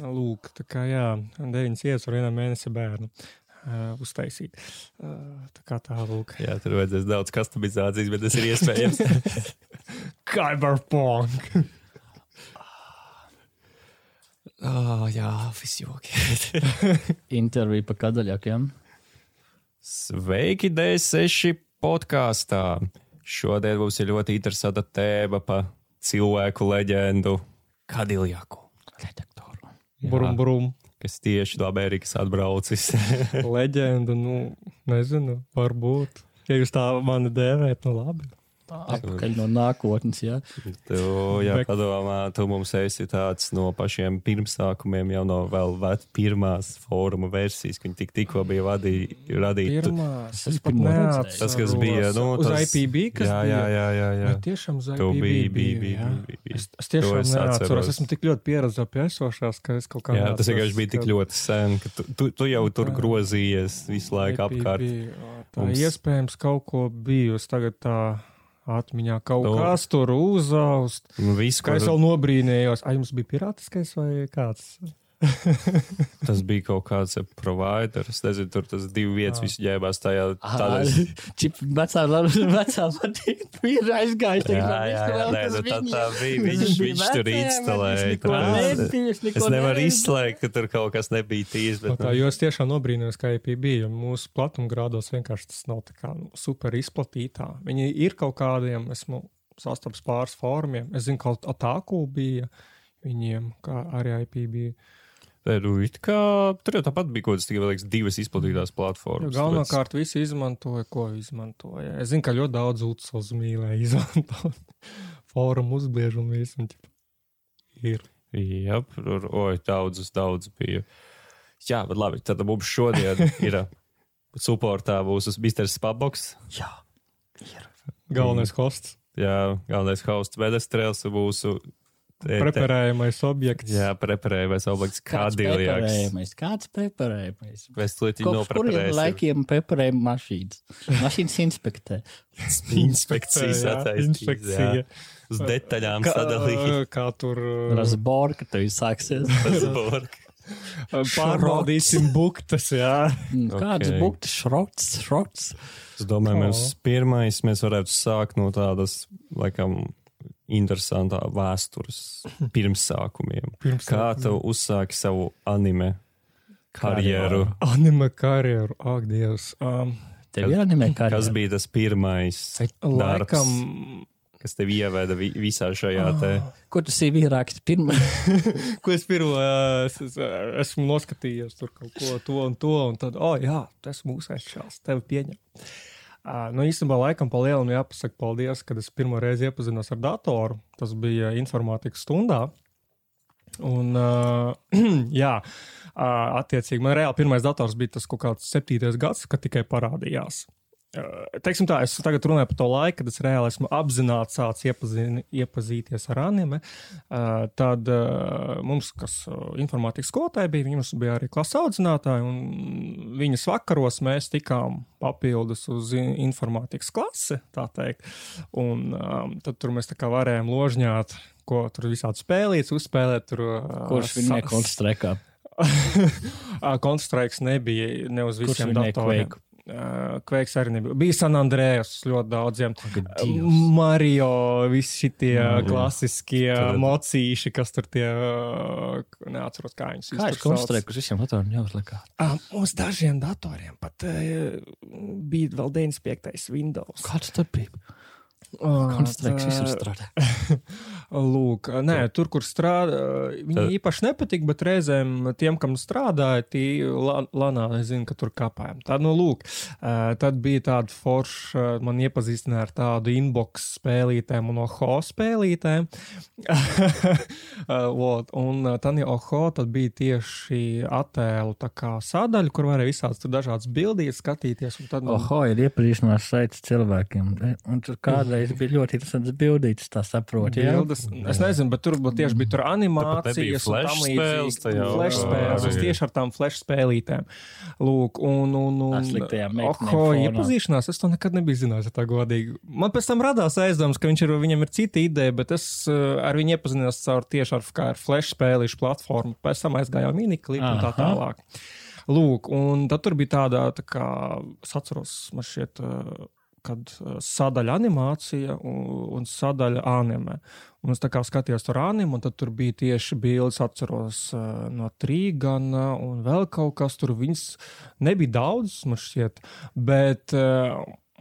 Lūk, tā kā jā, deviņas vietas ar vienā mēnesi bērnu. Uh, uztaisīt. Uh, tā kā tā, lūk. Jā, tur vajadzēs daudz customizācijas, bet tas ir iespējams. Cyberpunk! oh, jā, viss joki. Intervija pa kadaļakiem. Sveiki, D6 podkāstā! Šodien mums ir ļoti interesanta tēma par cilvēku leģendu Kadiljaku. Redaktoru. Brum, brum. Kas tieši no Amerikas atbraucis. Leģenda, nu, nezinu, varbūt. Ja jūs tā mani dēvējat, nu labi. Atpakaļ no nākotnes, jā. Tu, jā, Bet- padomā, tu mums esi tāds no pašiem pirmsākumiem, jau no vēl vec, pirmās fóruma versijas, kad tik, tikko bija vadī, radīta. Pirmās, Tas es pat neatceros. Tas, kas bija, nu, uz tas- IPB, kas jā, bija. jā, jā, jā, jā. Vai tiešām uz Tu IPB bija, biji, jā? biji, biji. Es, es tiešām To es neatceros. atceros. Esmu tik ļoti pieredzējis pie esošās, ka es kaut kā. Jā, tas vienkārši bija tik ļoti sen, ka tu, tu, tu jau tur grozījies visu laiku apkārt. IPB, Tā Mums- iespējams kaut ko bijusi tagad tā atmiņā kaut Nu. kas tur uzaust. Nu, visu, Kā es vēl nobrīnījos, ai jums bija pirātiskais vai kāds? tas bija kaut kāds provider. Es nezinu, tur tas divi vietas Jā. visu ģēbās tajā. Ah, Tādā, Čip, vecā, vecā patīk, ir aizgājis. jā, jā, jā, nē, nu, tā, tā bija. Viņš, viņš tur instalēja. Es nevaru izslēgt, ka tur kaut kas nebija tīrs. Bet, tā, nu, jo es tiešām nobrīnījos, ka IPB jo mūsu platumgrādos vienkārši tas nav tā kā nu, super izplatītā. Viņi ir kaut kādiem, esmu sastaps pāris fórumiem. Es zinu, ka Atāku bija viņiem, kā arī IPB. Nē, nu, it kā, tur jau tāpat bija kaut vēl, liekas, divas izplatītās platformas. galvenokārt visi izmantoja, ko izmantoja. Es zinu, ka ļoti daudz UCOS mīlēja izmantot fórumu ķipa, Ir. Jā, tur, oi, daudzas, daudz bija. Jā, bet labi, tad mums šodien ir supportā mūsu Mr. Spaboks. Jā, Galvenais hosts, Jā, galvenais hosts Vedestrēls e, preparējamais objekts. Jā, preparējamais objekts kāds Kadiljaks. preparējumais, kāds preparējumais. Mēs Kopš kuriem nopreparēsim. laikiem preparējam mašīnas? Mašīnas inspektē. Inspekcijas jā. Uz detaļām Kā, sadalīt. kā tur Rasborka, tev sāksies. pārbaudīsim buktas, jā. Mm, Kāds Ok. buktas šrots, šrots. Es domāju, mēs pirmais mēs varētu sākt no tādas, laikam, interesantā vēstures pirmsākumiem. Pirms Kā tu uzsāki savu anime karjeru? Anime karjeru, ak, Dievs. Um, Tev ir anime karjera. Kas bija tas pirmais darbs, laikam, kas tev ieveda vi visā šajā te? Ko tu sīvi raksti? Pirmā. ko es pirmo es, es, esmu noskatījies tur kaut ko to un to, un tad, oh, jā, tas mūsu aizšās, tevi pieņem. Nu, īstenībā, laikam, pa lielam jāpasaka paldies, kad es pirmo reizi iepazinos ar datoru. Tas bija informātikas stundā. Un, uh, jā, uh, attiecīgi, man reāli pirmais dators bija tas kaut kāds septītais gads, kad tikai parādījās. Teiksim tā, es tagad runāju par to laiku, kad es reāli esmu apzināti sācis iepazini, iepazīties ar anime. Tad mums, kas informātikas skolotāji bija, viņmums bija arī klases audzinātāji, un viņas vakaros mēs tikām papildus uz in- informātikas klasi, tā teikt. Un tad tur mēs tā kā varējām ložņāt, ko tur visādi spēlīt, uzspēlēt. Tur, Kurš sa- viņa konstrekā? Konstraiks nebija ne uz visiem datoriem. Quake? Uh, Kveiks arī nebija. Bija San Andrēs ļoti daudziem. Dievs. Mario, visi šie Mario. klasiskie Tad- mocīši, kas tur tie, uh, neatceros, kā viņus Kā es konstrekos visiem datoriem jāuzliekā? Uh, uz dažiem datoriem pat bija vēl 95. Windows. Kāds tur bija? Konstreks tā- visur strādā. Lūk, nē, tur, kur strādā, viņi Tad- īpaši nepatīk, bet reizēm tiem, kam strādāja, tie la- lanā, es zinu, ka tur kāpājām. Tad, nu, lūk, tad bija tāda forša, man iepazīstināja ar tādu inbox spēlītēm un oho spēlītēm. Un tad, ja oho, tad bija tieši attēlu sadaļa, kur varēja visādas dažādas bildītas skatīties. Tad, man- Oho, ir iepazīšanās saits cilvēkiem. Un tur kādreiz bija ļoti interesants bildītis, tā saprot. Bildes, es nezinu, bet tur būtu tieši bija tur animācijas, flash tam spēles Flash spēles, es tieši ar tām flash spēlītēm. Lūk, un, un, un Oho, iepazīšanās, es to nekad nebiju zinājis, ja tā godīgi. Man pēc tam radās aizdoms, ka viņš ir, viņam ir cita ideja, bet es uh, ar viņu iepazinos caur tieši ar, ar flash spēlīšu platformu. Pēc tam aizgājām miniklipu un tā tālāk. Lūk, un tad tur bija tāda, tā kā, es atceros, man šķiet, uh, kad uh, sadaļa animācija un, un sadaļa anime. Un es tā kā skatījos tur anime, un tur bija tieši bildes, atceros uh, no Trīgana un vēl kaut kas tur. Viņas nebija daudz, man šķiet, bet uh,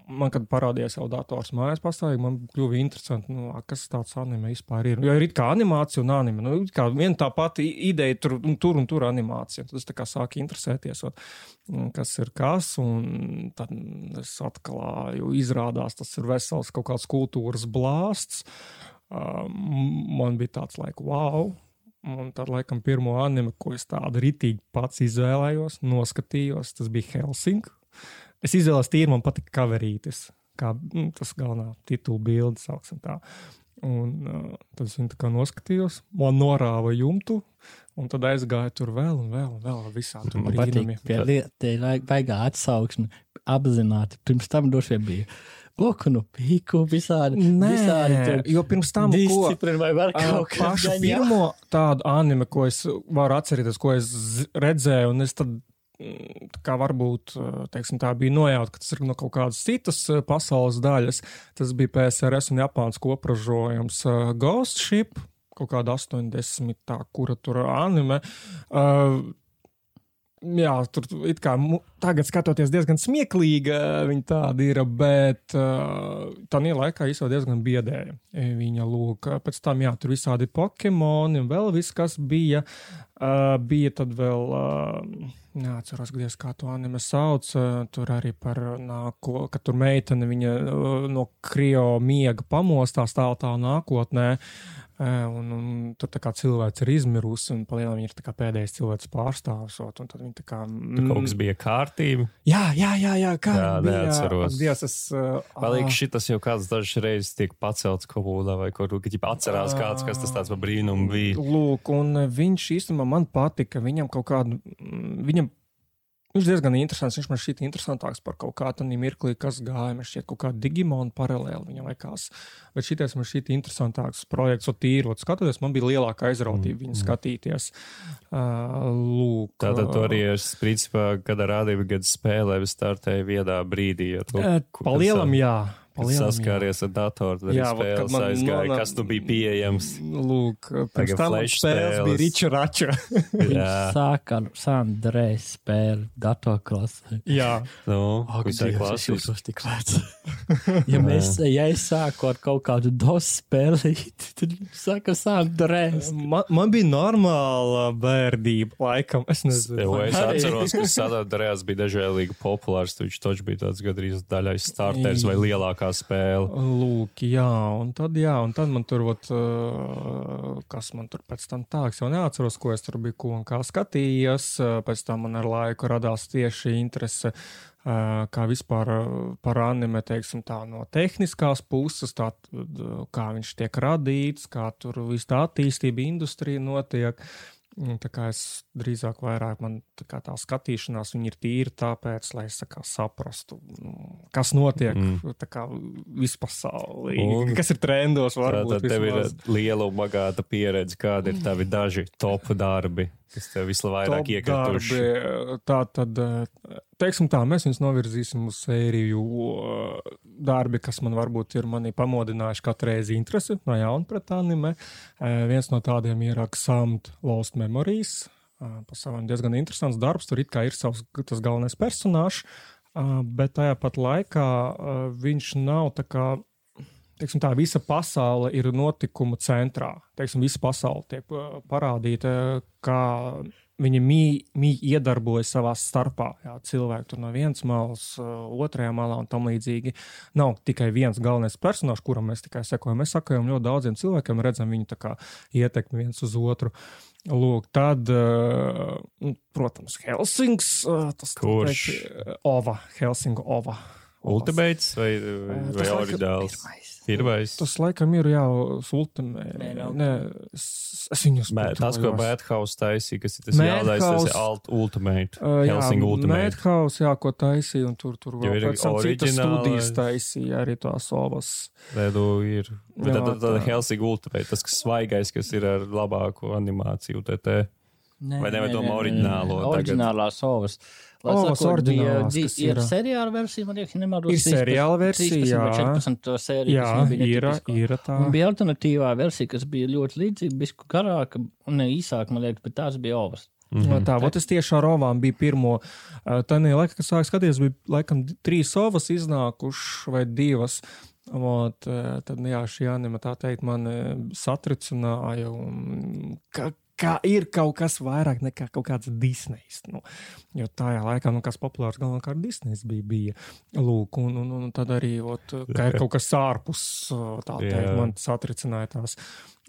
man, kad parādījās jau dators mājās, pastāvīgi man kļuva interesanti, nu, kas tāds anime vispār ir. Jo ir it kā animācija un anime. Nu, kā viena tā pati ideja, tur un tur, un tur animācija. Tad es tā kā sāku interesēties, ot, mm, kas ir kas, un tad es atklāju, izrādās tas ir vesels kaut kāds kultūras blāsts. Man bija tāds laika, wow! Un tad, laikam, pirmo anime, ko es tādu ritīgi pats izvēlējos, noskatījos, tas bija Helsinki. Es izvēlējos tīri, man patika kaverītis, kā nu, tas galvenā titula bilde, sauksim tā. Un uh, tad es viņu tā kā noskatījos, man norāva jumtu, un tad aizgāja tur vēl un vēl un vēl visādi tur patīk, brīnumi. pie lietas, baigā atsauksme, apzināti. Pirms tam droši vien bija okunu, pīku, visādi. visādi Nē, tur jo pirms tam, kas pašu pirmo tādu anime, ko es varu atcerēties, ko es redzēju, un es tad. Mm, Kā varbūt teiksim, tā bija nojauta, ka tas ir no kaut kādas citas eh, pasaules daļas. Tas bija PSRS un Japānas kopražojums uh, Ghost Ship, kaut kāda 80. Tā, kura tur anime. Uh, Jā, tur it kā tagad skatoties diezgan smieklīga viņa tāda ir, bet uh, tā laikā īstenībā diezgan biedēja. Viņa lūk, pēc tam, jā, tur visādi pokemoni un vēl viss, kas bija. Uh, bija tad vēl, uh, neatceros, gadies, kā to anime sauc, tur arī par nāko, ka tur meitene viņa no krio miega pamostās tālu tā nākotnē. Uh, un, un tā kā cilvēks ir izmirusi, un palielinājumā viņa ir pēdējais cilvēks pārstāvs. ot, Un tad viņa tā kā. Tur kaut kas bija kārtība. Jā, jā, jā, jā kā Jā, bija. neatceros. Dievs, es. Uh, liekas, ā, šitas jau kāds dažas reizes tiek pacelts komunā vai kaut kur, ka ģipa atcerās kāds, kas tas tāds par brīnumu bija. Lūk, un viņš īstenībā man patika. Viņam kaut kādu. mm, Viņam, viņš diezgan interesants. Viņš man šķiet interesantāks par kaut kādu mirkli, kas gāja. Man šķiet, kaut kāda Digimona paralēli viņam likās. Bet šitais man šķiet interesantāks projekts, o tīri, ot skatoties, man bija lielāka aizrautība Mm, viņu skatīties. Uh, lūk. Tātad tu ā, arī es, principā, kad ar rādību gadu spēlē, es startēju vienā brīdī. to, ā, ko- Palielam, jā. Saskāries ar datoru, Jā, spēles man aizgāja, nona- kas tu bija pieejams. Lūk, pirms tam spēles bija. Riča Rača. Jā, Sāk ar Sandrēs spēli datorklasē. jā. nu, Ak, visai klasiski. jūtos tik vecs. ja, mēs, ja es sāku ar kaut kādu dos spēlīt, tad saka Sandrēs. Man, man bija normāla bērnība, laikam. Es nezinu, Jo es atceros, ka Sadarbojas bija dažēlīgi populārs. Viņš taču bija tāds gandrīz daļais starters vai lielākā spēle. Lūk, jā, un tad, jā, un tad man tur, ot, uh, kas man tur pēc tam tā, es jau neatceros, ko es tur biju, ko un kā skatījos. Uh, Pēc tam man ar laiku radās tieši interese, uh, kā vispār uh, par anime, teiksim tā, no tehniskās puses, tā, uh, kā viņš tiek radīts, kā tur viss tā attīstība industrija notiek. Un Tā kā es drīzāk vairāk man tā, kā tā skatīšanās viņa ir tīra tāpēc, lai es tā kā saprastu, nu, kas notiek mm. vispasaulē, Un- kas ir trendos. Varbūt, Tātad tev ir liela un bagāta pieredze, kādi ir tavi daži top darbi, kas tev vislabāk iekrituši. Tā tad, teiksim tā, mēs viņus novirzīsim uz sēriju darbi, kas man varbūt ir mani pamodinājuši katru reizi interesi no jauna pret anime. Viens no tādiem ir Aksamt Lost Memories. Eh, Pa savam diezgan interesants darbs, tur it kā ir savs tas galvenais personāžs, eh, bet tajā pat laikā eh, viņš nav tā kā teiksim, tā visa pasaule ir notikumu centrā. Teiksim, visa pasaule tiek uh, parādīta, kā viņi mī iedarbojas savā starpā. Jā, cilvēki tur no vienas malas, uh, otrajā malā un tam līdzīgi. Nav tikai viens galvenais personāžs, kuram mēs tikai sekojam. Mēs sekojam ļoti daudziem cilvēkiem, redzam viņu ietekmi viens uz otru. Lūk, tad, uh, protams, Helsings, tas Kurš? teikt, Ova, Helsinga Ova. Ultimates vai, vai, vai laikam oriģināls? Pirmais. Tas laikam ir jau sultamē. Nē. Nē, es, es viņus Mē, tas, ko Madhouse taisīja, kas ir tas jaunais, tas ir alt, Ultimate. Uh, jā, Helsing Ultimate. Madhouse, jā, ko taisīja, un tur, tur vēl ir pēc tam citas studijas taisīja arī tās ovas. Redu ir. Bet Jā, tad, tad, tad tā. Helsing Ultimate, tas, kas svaigais, kas ir ar labāku animāciju, TT. Nē, Vai nevar domāt oriģinālo? Oriģinālās ovas. Lai Ovas sakot, bija kas ir ir. seriāla versija, man liekas, nemaldos. Ir seriāla versija, 13 vai jā. 14 sēriju. Jā, ir, ir tā. Un bija alternatīvā versija, kas bija ļoti līdzīga, bisku garāka un ne īsāka, man liekas, bet tās bija ovas. Mm -hmm. Tā, vot es tieši ar ovām biju pirmo. Tā nē, laika, kas sāk skatīties, bija laikam trīs ovas iznākušas vai divas. Ot, eh, tad, jā, šī anima, tā teikt, man eh, satricināja. un Ka, kā ir kaut kas vairāk nekā kaut kāds Disneys. Nu, jo tajā laikā, nu, kas populārs galvenokārt Disneys bija, bija. Lūk, un, un, un tad arī, ot, ka ir kaut kas ārpus, tā teikt, man satricināja tās.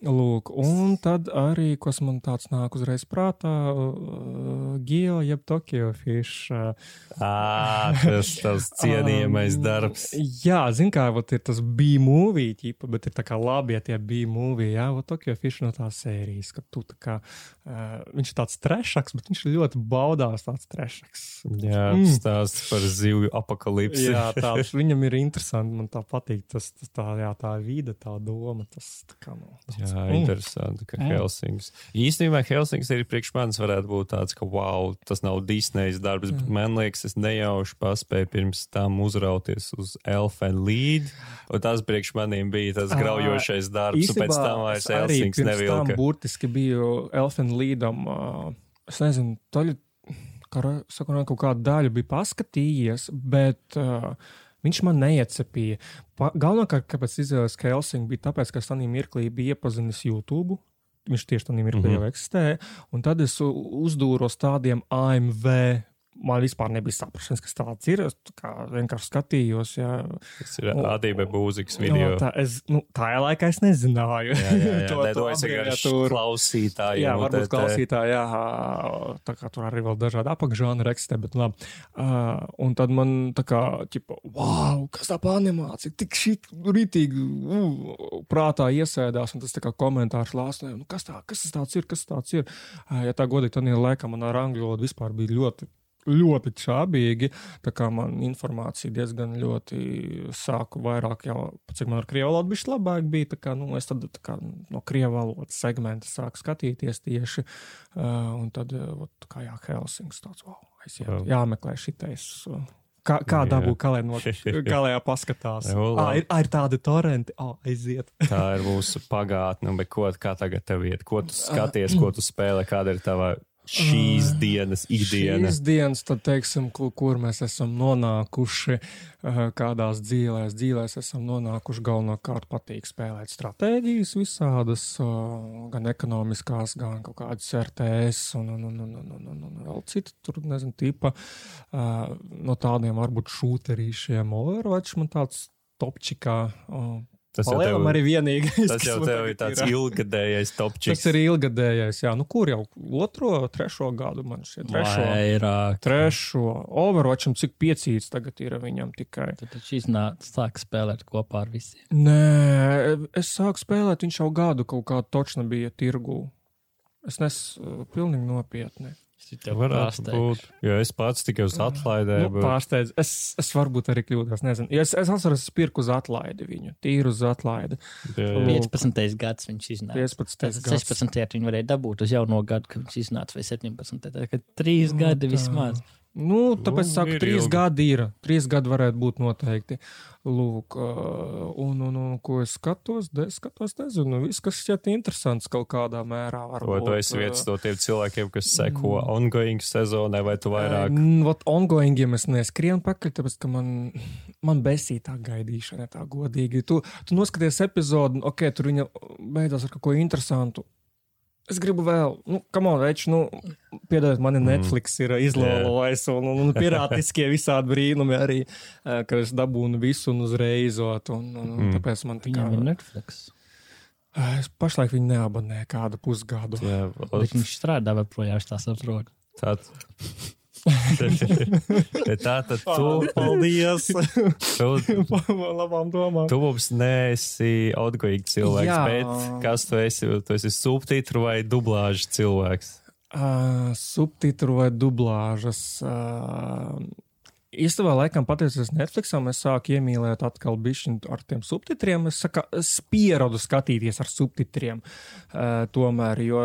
Lūk, un tad arī, kas man tāds nāk uzreiz prātā, uh, Gio, jeb Tokyo Fish. Uh, Ā, tas tas cienījamais um, darbs. Jā, zin kā, vot ir tas B-movie, ķipa, bet ir tā kā labi, ja tie B-movie, jā, vot Tokyo Fish no tās sērijas, ka tu tā kā, uh, viņš ir tāds trešaks, bet viņš ļoti baudās tāds trešaks. Jā, Mm. stāsts par zivju apakalipsi. Jā, tāds viņam ir interesanti, man tā patīk, tas, tas tā, jā, tā vide, tā doma, tas tā kā, nu, tāds, Jā, mm. interesanti, ka Mm. Helsings. Īstenībā Helsings arī priekš manis varētu būt tāds, ka wow, tas nav Disneys darbs, bet Mm. man liekas, es nejauši paspēju pirms tam uzrauties uz Elfenu līdi, un tas priekš maniem bija tas graujošais darbs, un pēc tam vairs Helsings pirms tam nevilka. burtiski biju Elfena līdam, es nezinu, taļu, kā saka, kaut kādu daļu bija paskatījies, bet uh, viņš man neiecepīja. Pa, galvenokārt, kāpēc izvēlējos, ka Helsing bija tāpēc, ka tādā mirklī biju iepazinis YouTube. Viņš tieši tādā mirklī Mhm. jau eksistē. Un tad es uzdūros tādiem AMV. Man vispār nebija saprašanas, kas tāds ir. Es tā kā vienkārši skatījos, jā, Tas ir Adībe Būzikas No, video. tā, es, nu, tā laikā es nezināju. Jā, jā, jā. to, Ne, to to es vienkārši klausītāju. Jā, nu, varbūt te- klausītāji, jā, tā kā tur arī vēl dažādi apakšžāni eksistē, bet labi. Uh, un tad man tā kā, ķipa, wow, kas tā pa animācija, tik šī rītīgi uh, prātā iesēdās, un tas tā kā komentārs lāsnē, nu kas tā, kas tas tāds ir, kas tāds ir. Uh, ja tā godīgi, tad laikā man ar angļu valodu vispār bija ļoti ļoti čābīgi. Tā kā man informācija diezgan ļoti sāku vairāk, jau cik man ar krievu valodu bija labāk, bija. Tā kā, nu, es tad kā, no krievu valodas segmenta sāku skatīties tieši. Uh, un tad, uh, kā jā, Helsings tāds, wow, aiziet, Wow. jāmeklē šitais. Uh, Kā, kā Jā. dabūt, kā lai no kā lai paskatās? Jā, labi. ir, ir tādi torrenti, ah, aiziet. Tā ir mūsu pagātne, bet ko, kā tagad tev iet? Ko tu skaties, ko tu spēlē, kāda ir tava šīs dienas ikdiena? Šīs dienas, tad teiksim, kur, kur mēs esam nonākuši, kādās dzīvēs, dzīvēs esam nonākuši. Galvenokārt patīk spēlēt stratēģijas visādas, gan ekonomiskās, gan kaut kādas RTS un, un, un, un, un, un, un, un vēl citu, tur nezinu, tipa no tādiem varbūt šūterīšiem. Overwatch man tāds topčikā. Eh, Tas jau tev, arī vienīgais. tas jau tev ir tāds ir. ilgadējais topčiks. Tas ir ilgadējais, jā. Nu, kur jau otro, trešo gadu man šķiet, trešo. Vairāk. Trešo Overwatcham, cik piecīts tagad ir viņam tikai. Tad taču iznāca sāk spēlēt kopā ar visiem. Nē, es sāku spēlēt, viņš jau gadu kaut kā točna bija tirgū. Es nesu pilnīgi nopietni. Varētu būt. Jo es pats tikai uz atlaidē. Nu, pārsteidz. Es, es varbūt arī kļūdos. Nezinu. Ja es, es atceros, es pirku uz atlaidi viņu. Tīru uz atlaidi. bet, 15. gads viņš iznāca. 15. Tātad gads. 16. viņi varēja dabūt uz jauno gadu, kad viņš iznāca, vai 17. Tā kā trīs Nu, gadi tā. vismaz. Nu, tāpēc Nu, es saku, ir trīs ilgi. gadi ir. Trīs gadi varētu būt noteikti. Lūk, un, un, un ko es skatos, de, skatos, nezinu, viss, kas šķiet interesants kaut kādā mērā. Vai Varbūt, tu esi viens no tiem cilvēkiem, kas seko Mm. ongoing sezonai, vai tu vairāk? Vat ongoingiem es neskrienu pakaļ, tāpēc, ka man, man besīja tā gaidīšana, tā godīgi. Tu, tu noskaties epizodi, ok, tur viņa beidzās ar kaut ko interesantu. Es gribu vēl, nu, kam on, več, nu, piedodiet, man Mm. Netflix ir izlolojis, un, un, un pirātiskie visādi brīnumi arī, eh, ka es dabūnu visu un uzreizot, un, un, Mm. tāpēc man Viņam ir Netflix. Eh, es pašlaik viņu neabonēju kādu pusgadu. Jā, Bet viņš strādā vēl projām, es tā saprotu. Tad Bet tā tad tu, Paldies! tu, Labām domām! tu mums neesi outgoing cilvēks, Jā. bet kas tu esi? Tu esi subtitru vai dublāžu cilvēks? Uh, subtitru vai dublāžas. Uh, Īstenībā, laikam, pateicoties Netflixam, es sāku iemīlēt atkal bišķiņu ar tiem subtitriem. Es, saka, es pieradu skatīties ar subtitriem. Uh, tomēr, jo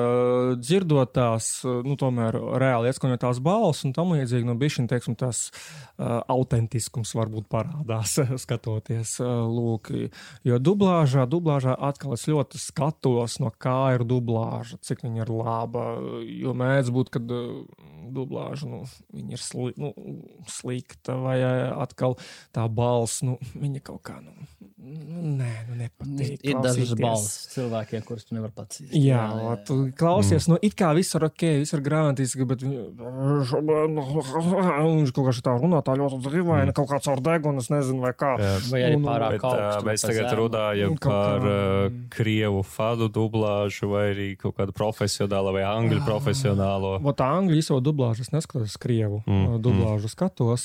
dzirdot tās, nu, tomēr reāli ieskanot tās balss un tam līdzīgi, nu, bišķiņ, teiksim, tas uh, autentiskums varbūt parādās skatoties. Uh, lūk, jo dublāžā, dublāžā atkal es ļoti skatos, no kā ir dublāža, cik viņa ir laba. Jo mēdz būt, kad uh, dublāža, nu, viņa ir sli, nu, slikta, vai uh, atkal tā balss, nu, viņa kaut kā, nu, nu nē, nu, nepatīk. Ir dažas balss cilvēkiem, kurus tu nevari pats izdarīt. Jā, jā, tu klausies, mm. nu, it kā viss ir ok, viss ir grāmatiski, bet viņš kaut kā šitā runā tā ļoti dzīvaini, mm. kaut kāds ar degunu, es nezinu, vai kā. Jā. Vai arī pārāk Bet, augstu. mēs vai tagad zemu. runājam par uh, mm. krievu fadu dublāžu vai arī kaut kādu profesionālu vai angļu profesionālo. Vot angļu īso dublāžu es neskatos, krievu Mm, mm. dublāžu skatos.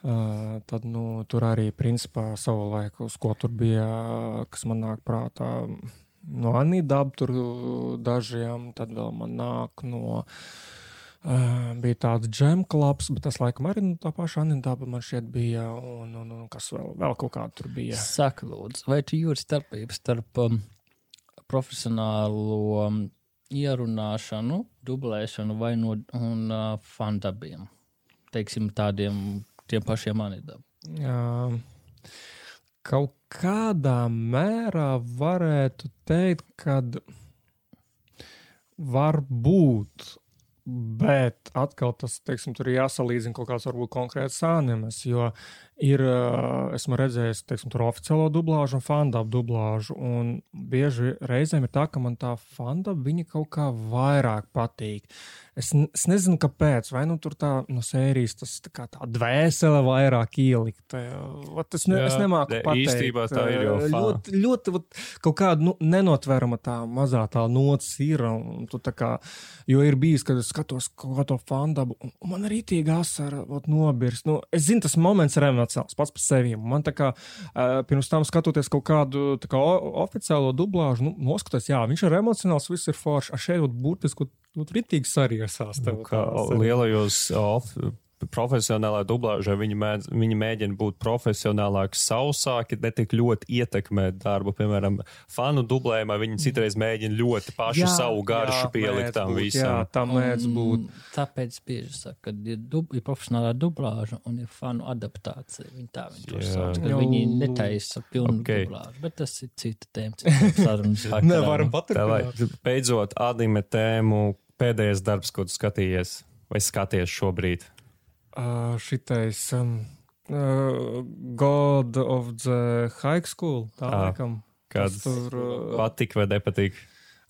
Uh, tad, nu, tur arī, principā, savu laiku, uz ko tur bija, kas man nāk prātā, no Anīdaba tur dažiem, tad vēl man nāk no. Uh, bija tāds džem klubs, bet tas laikam arī nu, tā paša Anīdaba man šeit bija, un, un, un kas vēl, vēl kaut kā tur bija. Saka, lūdzu, vai tu jūti starpību starp um, profesionālo um, ierunāšanu, dublēšanu vai no un, uh, fandabiem? Teiksim, tādiem tiem pašiem. Jā, kaut kādā mērā varētu teikt, ka var būt. Bet atkal tas, teiksim, ir jāsalīdzina kaut kāds varbūt konkrēts animes, jo ir, esmu redzējis, teiksim, tur oficiālo dublāžu un fandabu dublāžu, un bieži reizēm ir tā, ka man tā fandaba viņa kaut kā vairāk patīk. Es, es nezinu, kāpēc, vai nu tur tā no sērijas tas tā kā tā dvēsele vairāk ielikta. Vat Es, ne, Jā, es nemāku ne, pateikt. īstībā tā ir jau fa- ļoti, ļoti vat, kaut kāda nu, nenotverama tā mazā tā nots ir. un kā, jo ir bijis, kad es skatos kaut kādu fandabu, un man arī tī asara vat, nobirst. Nu, es zinu, tas moments ir emocionāls pats par sevi. Man tā kā pirms tam skatoties kaut kādu kā, oficiālo dublāžu, nu, noskatos, jā, viņš ir emocionāls, viss ir forši. A šeit burtiski vat, ritīgi sariesās. tev Nu, Kā lielajos off, profesionālā dublāžā viņi, mēdz, viņi mēģina būt profesionālāki, sausāki, ne tik ļoti ietekmēt darbu. Piemēram, fanu dublējumā viņi citreiz mēģina ļoti pašu Jā, savu garšu jā, pielikt tam būt, Jā, visam. tā mēdz būt. Un Tāpēc bieži saka, ka ir, dub, ir profesionālā dublāža un ir fanu adaptācija. Viņi tā viņi to Jā. sauc, ka viņi netaisa pilnu Ok. okay. dublāžu, bet tas ir cita tēma. cita sarunas. Nevaram vai paturpināt. beidzot anime tēmu pēdējais darbs, ko tu skatījies vai skaties šobrīd? Uh, šitais um, uh, God of the High School. Tā Ā, laikam. Kāds tur. Uh, patīk vai nepatīk?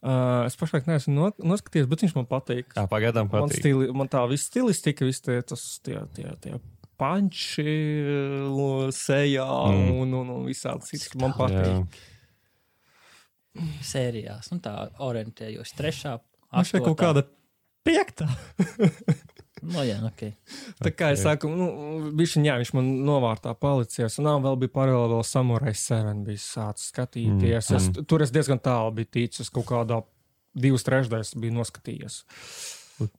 uh, es pašlaik neesmu no, noskatījies, bet viņš man patīk. Tā pagaidām Man, patīk. stili, man tā viss stilistika, viss tie, tas, tie, tie, tie panči sejā Mm. un, un, un visādi cits. Man Jā. patīk. Sērijās, nu tā orientējos. Trešā, Man šeit kaut kāda piektā. No jā, ok. Tā kā es saku, nu, viņš, jā, viņš man novārtā palicies. Un vēl bija paralēli vēl Samurai 7 bija sācis skatīties. Mm. Es, tur es diezgan tālu biju ticis, kaut kādā divas trešdaļas biju noskatījies.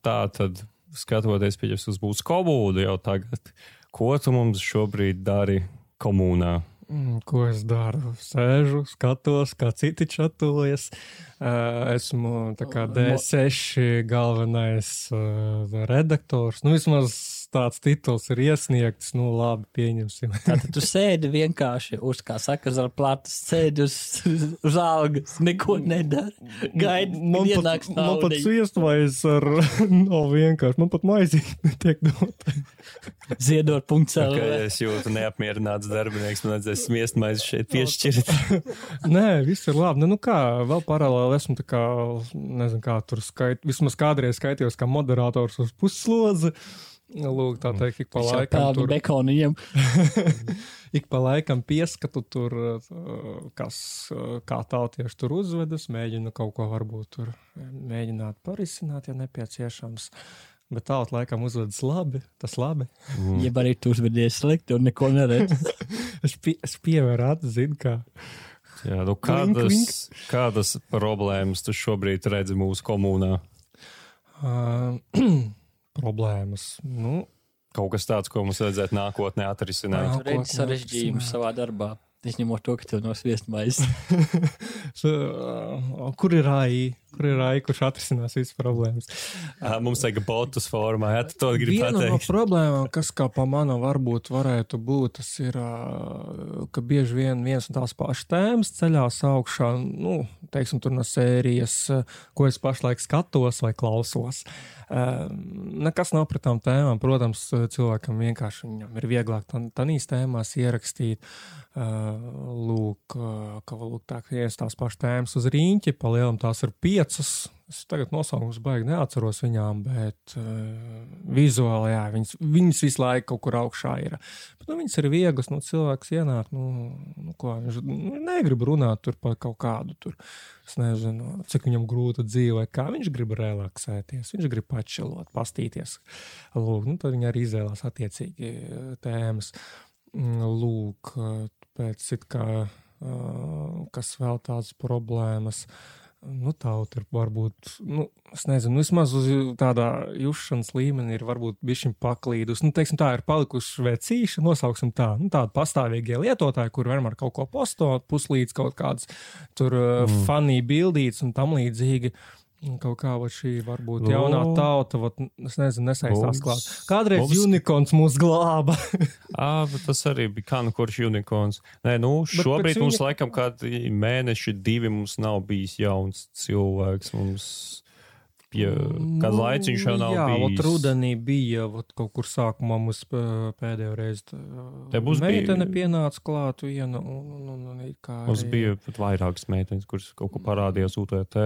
Tā tad, skatoties pieņems uz būs komuniju jau tagad, ko tu mums šobrīd dari komunā? Mm, ko es daru? Sēžu, skatos, kā citi čatojas. Uh, esmu kā D6 galvenais uh, redaktors. Nu, vismaz tāds tituls ir iesniegts. Nu, labi, pieņemsim. Tātad tu sēdi vienkārši uz, kā saka, ar plātas, sēdi uz, uz algas, neko nedara. Gaidi, man pat, ienāks man pat naudiņa. sviestvairs ar, nav vienkārši, man pat maizīt netiek dot. Ziedot punkts Ka LV. es jūtu neapmierināts darbinieks, man vajadzēs smiestmaizi šeit piešķirt. Nē, viss ir labi. Nu, nu kā, vēl paralēli esmu tā kā, nezinu, kā tur skait, vismaz kādreiz skaitījos kā moderators uz puslodzi. Lūk, tā teikt, ik pa Viņš laikam pelna tur, bekonu viņam. ik pa laikam pieskatu tur, uh, kas, uh, kā tautieši tur uzvedas, mēģinu kaut ko varbūt tur mēģināt parisināt, ja nepieciešams. Bet tālāk laikam uzvedas labi, tas labi. Mm. Ja arī tu uzvedies slikti un neko neredzi. es, pie, es pievēru acis, zinu, kā. Jā, nu kādas, vink, vink. kādas problēmas tu šobrīd redzi mūsu komunā? Uh, problēmas. Nu, Kaut kas tāds, ko mums vajadzētu nākotnē atrisināt. Tur redz sarežģījumus savā darbā. Izņemot to, ka tev no sviestmaizes. kur ir rāji? Kur ir rāji, kurš atrisinās visas problēmas? Mums vajag botus formā, ja tu to gribi Viena pateikt. no problēmām, kas kā pa manu varbūt varētu būt, tas ir, ka bieži vien viens un tās pašas tēmas ceļās augšā, nu, teiksim, tur no sērijas, ko es pašlaik skatos vai klausos. Nekas nav pret tām tēmām. Protams, cilvēkam vienkārši viņam ir vieglāk tādīs tēmās ierakstīt. Lūk, ka lūk, tā kā ir tās pašas tēmas uz rīņķi, palielam tās ir piecas. Es tagad nosaukumus baigi neatceros viņām, bet uh, vizuāli, jā, viņas, viņas visu laiku kaut kur augšā ir. Bet, nu, viņas ir vieglas, nu, cilvēks ienāk, nu, nu ko, viņš nu, negrib runāt par kaut kādu tur. Es nezinu, cik viņam grūta dzīve, kā viņš grib relaksēties, viņš grib pačelot, pastīties. Lūk, nu, tad viņi arī izvēlās attiecīgi tēmas. Lūk, pēc it kā, uh, kas vēl tādas problēmas. Nu, tauta ir varbūt, nu, es nezinu, nu, vismaz uz tādā jušanas līmenī ir varbūt bišķiņ paklīdus. Nu, teiksim, tā ir palikuši vecīši, nosauksim tā, nu, tādi pastāvīgie lietotāji, kur vienmēr kaut ko postot, puslīdz kaut kādas tur mm. funny bildītas un tam līdzīgi. Uh, Kaut kā šī varbūt no. jaunā tauta, vat, es nezinu, nesaistās klāt. Kādreiz mums... unikorns mūs glāba. à, tas arī bija kā nu kurš unikorns. Nē, nu, šobrīd mums uni... laikam kādi mēneši, divi mums nav bijis jauns cilvēks. Mums pie kāda nu, laiciņš jau nav jā, bijis. Jā, rudenī bija ot, kaut kur sākumā mums pēdējo reizi. Te būs meitene bija... pienāca klāt viena. Un, un, un, un, kā mums arī... bija pat vairākas meitenes, kuras kaut ko parādījās UTT.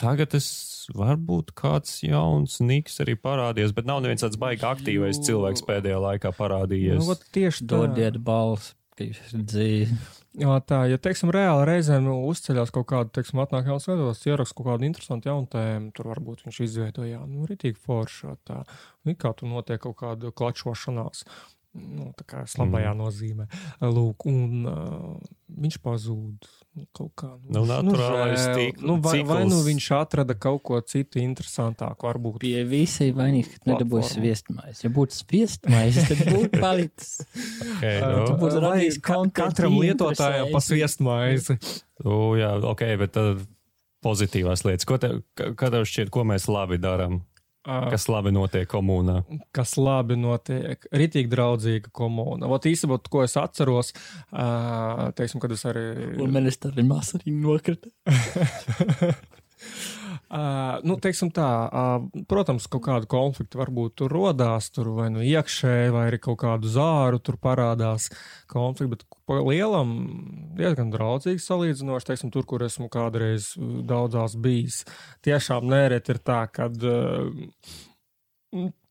Tagad es varbūt kāds jauns niks arī parādījies, bet nav neviens tāds baigi aktīvais cilvēks pēdējā laikā parādījies. Nu, tieši tā. Dodiet jūs dzīvi. Tā, ja, teiksim, reāli reizēm nu, uzceļās kaut kāda, teiksim, atnāk jauns skatos, ierakst kaut kādu interesantu jaunu tēmu, tur varbūt viņš izveidoja, nu, ritīgi forši, tā, nu, kā tu notiek kaut kāda klačošanās, nu, tā kā slabajā mm. nozīmē, lūk, un uh, viņš pazūd. Nu, kaut kā nu, nu, naturālais nu, tīk, nu, vai, vai nu viņš atrada kaut ko citu interesantāku, varbūt. Pie visai vainīgs, ka nedabūs sviestmais. Ja būtu sviestmais, tad būtu palicis. okay, no. Tu būtu radījis ka, katram lietotājam pa sviestmaizi. U, jā, ok, bet tad pozitīvās lietas. Ko tev, kā tev šķiet, ko mēs labi darām? Kas labi notiek komunā? Kas labi notiek? Ritīgi draudzīga komūna. Vot īstenībā, ko es atceros, teiksim, kad es arī. Un ministrs arī māsarī nokrita. Uh, nu, teiksim tā, uh, protams, kaut kāda konflikta varbūt tur rodās, tur vai nu iekšēji, vai arī kaut kādu zāru tur parādās konflikti, bet pa lielam diezgan draudzīgi salīdzinoši, teiksim, tur, kur esmu kādreiz daudzās bijis. Tiešām nērēt ir tā, kad uh,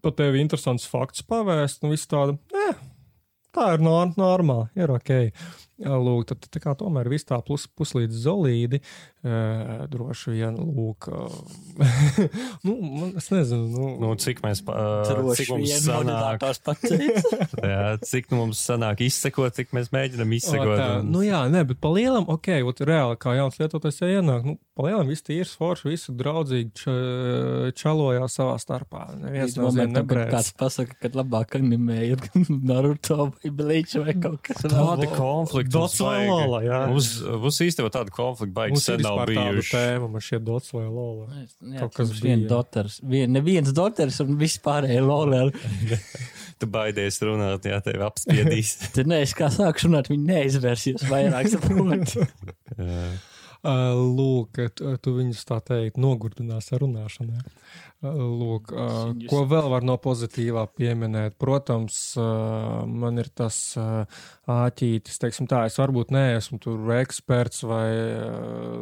pa tevi interesants fakts pavēst, nu viss tāda, eh, tā ir normāli, ir ok. Lūk, tad, tā kā tomēr viss tā plus, puslīdz zolīdi, droši vien, lūk, nu, man, es nezinu, nu, nu cik mēs, uh, cik mums sanāk, jā, cik nu mums sanāk izsekot, cik mēs mēģinam izsekot. O, tā, un... Nu jā, nē, bet pa lielam, ok, ot, reāli, kā jauns lietotājs ienāk, nu, pa lielam viss tīrs forši, visi draudzīgi č, čalojās savā starpā. Neviens no viņiem nebrēc. Kāds pasaka, ka labāk animēja Naruto vai Bleach vai kaut kas tāds. Tādi konflikti Dots vai Lola, jā. Mums, mums īstenībā tāda konflikta baigas sen nav bijuši. Tēma, man šie Dots vai Lola. Jā, Kaut kas bija. Vien doters, vien, neviens doters un vispārējie Lola. tu baidies runāt, jā, tevi apspiedīs. Tad nē, es kā sākšu runāt, viņi neizversies vairāk saprot. Lūk, tu, tu viņus tā teikt nogurdinās ar runāšanu. Lūk, ko vēl var no pozitīvā pieminēt? Protams, man ir tas āķītis, teiksim tā, es varbūt neesmu tur eksperts vai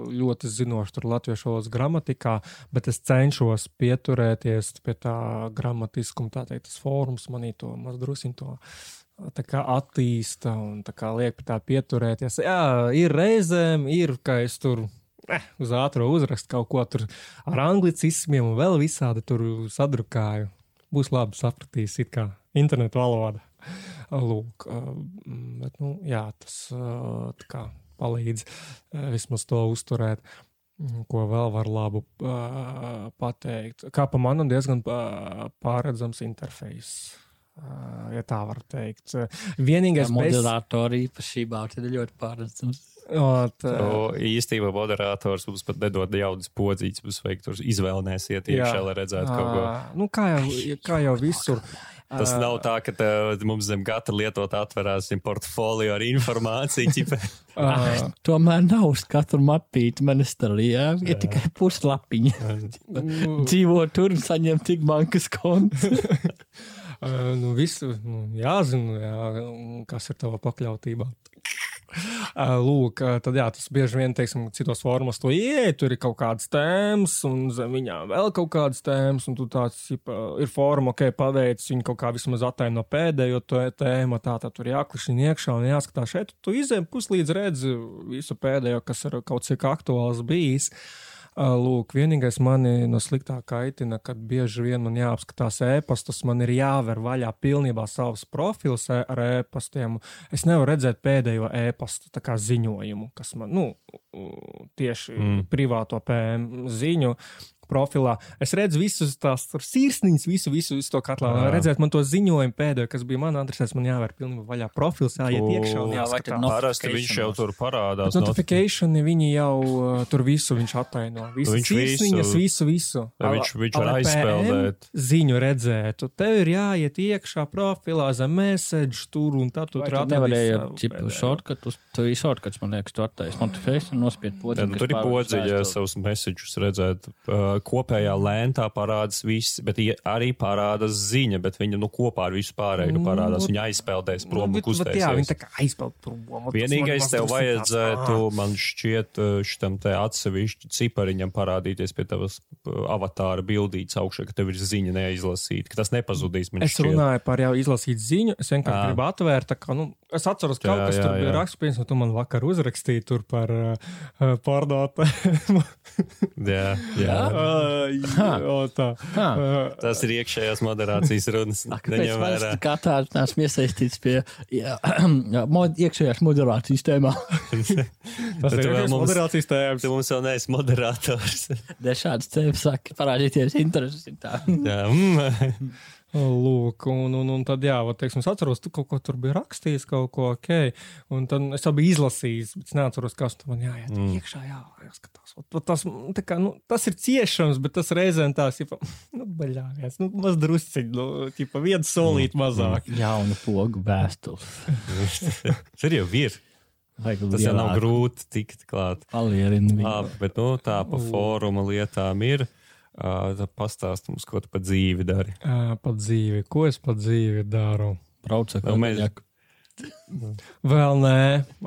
ļoti zinošs tur latviešu valodas gramatikā, bet es cenšos pieturēties pie tā gramatiskuma, tā teikt, tas fórums manī to mazdrusiņ to tā kā attīsta un kā liek pie tā pieturēties. Jā, ir reizēm, ir, ka es tur eh, uz ātrumu uzrakstu kaut ko tur ar anglicismiem un vēl visādi tur sadrukāju. būs labi sapratīs, it kā internetu valoda. Lūk, uh, bet, nu, jā, tas tā kā palīdz uh, vismaz to uzturēt. Ko vēl var labu uh, pateikt? Kā pa manam diezgan uh, pārredzams interfejs. Uh, ja tā var teikt. Vienīgais bez... Moderātori īpašībā tad ir ļoti pārredzams. Ot, uh, O, īstenībā moderators mums pat nedod jaudas podzītes, mums vajag tur izvēlēties iekšā, lai redzētu kaut ko. ā, nu, kā, jau, kā jau visur. Tas nav tā, ka tev, mums zem gata lietot atverās portfolio ar informāciju. ķipa. Uh, Tomēr nav uz katru mapīti menestrī, jā, ir tikai puslapiņa. Dzīvo tur un saņem tik bankas konts. Uh, nu, visu nu, jāzina, jā, kas ir tava pakļautībā. Uh, Lūk, uh, tad jā, tas bieži vien, teiksim, citos formos to ieeja, tur ir kaut kādas tēmas, un zem viņām vēl kaut kādas tēmas, un tu tāds jipa, ir forma, ok, paveic, viņi kaut kā vismaz attaino pēdējo to tēmu, tā tad tur jāklišķina iekšā un jāskatās šeit, tu izēm puslīdz redzi visu pēdējo, kas ir kaut cik aktuāls bijis. Uh, Lūk, vienīgais mani no sliktā kaitina, kad bieži vien man jāapskatās ēpastus, man ir jāver vaļā pilnībā savs profils ar ēpastiem. Es nevaru redzēt pēdējo ēpastu ziņojumu, kas man, nu, tieši mm. Privāto PM ziņu profilā. Es redzu visus tās tur sirsniņas, visu, visu, visu to katlā. Jā. redzētu man to ziņojumu pēdējo, kas bija man adresēts, man jāver pilnībā vaļā profils, jāiet iekšā un jāskatās. Parasti viņš jau tur parādās. Notifikācijas viņi jau uh, tur visu viņš attaino. Visu, Viņš sirsniņas, visu- visu, visu. Ja viņš- viņš var aizpeldēt. Ziņu redzētu. Tev ir jāiet iekšā profilā zem message tur un tad tu Tu tur atradīsi čipu pēdējo. šortkatus. Tu ir šortkats, man liekas, tu attais notifikāciju un nospied podziņu. tur ir podziņa savus messages redzēt. Uh, kopējā lentā parādās viss, bet arī parādās ziņa, bet viņa nu, kopā ar visu pārējo nu, parādās. Viņa aizpeldēs prom un bet- bet kustēsies. Jā, viņi tā kā aizpeld prom. Vienīgais tev vajadzētu, tāds, man šķiet, uh, šitam te atsevišķi cipariņam parādīties pie tavas uh, avatāra bildītes augšā, ka tev ir ziņa neizlasīta, ka tas nepazudīs. Es šķiet. runāju par jau izlasītu ziņu. Es vienkārši Ā. gribu atvērt. Kā, nu, es atceros, ka Jā, kaut kas jā, tur bija jā. rakstīts, piemēram, tu man vakar uzrakstīji tur par uh, uh, pārdotu. Jā, jā. uh, tā. Tas ir iekšējās moderācijas runas. Neņem vērā. kā tāds neesam iesaistīts pie jā, jā, mod, iekšējās moderācijas tēmā? tas ir vēl mums- moderācijas tēmas. Tu mums vēl neesi moderators. Dēļ šādas tēmas saka parādīties intereses. jā, mm. Lūk, un, un, un tad, jā, vat, teiksim, es atceros, tu kaut ko tur biji rakstījis, kaut ko ok. Un tad es jau biju izlasījis, bet es neatceros, kas tur man jāiet mm. iekšā, jā, jāskatās. Vat, vat tas, mm, kā, nu, tas ir ciešams, bet tas reizēm tās ir, nu, baļā, viens, nu, maz drusciņ, nu, tipa, viens solīt mazāk. Jaunu pogu vēstules. Tur jau ir. Vajag Tas jau nav grūti tikt klāt. Labi, bet nu, tā pa fóruma lietām ir. Uh, pastāst mums, ko tu pa dzīvi dari. Uh, pa dzīvi, ko es pa dzīvi daru? Brauc ar Vēl mēs- kadaļaku. Vēl nē,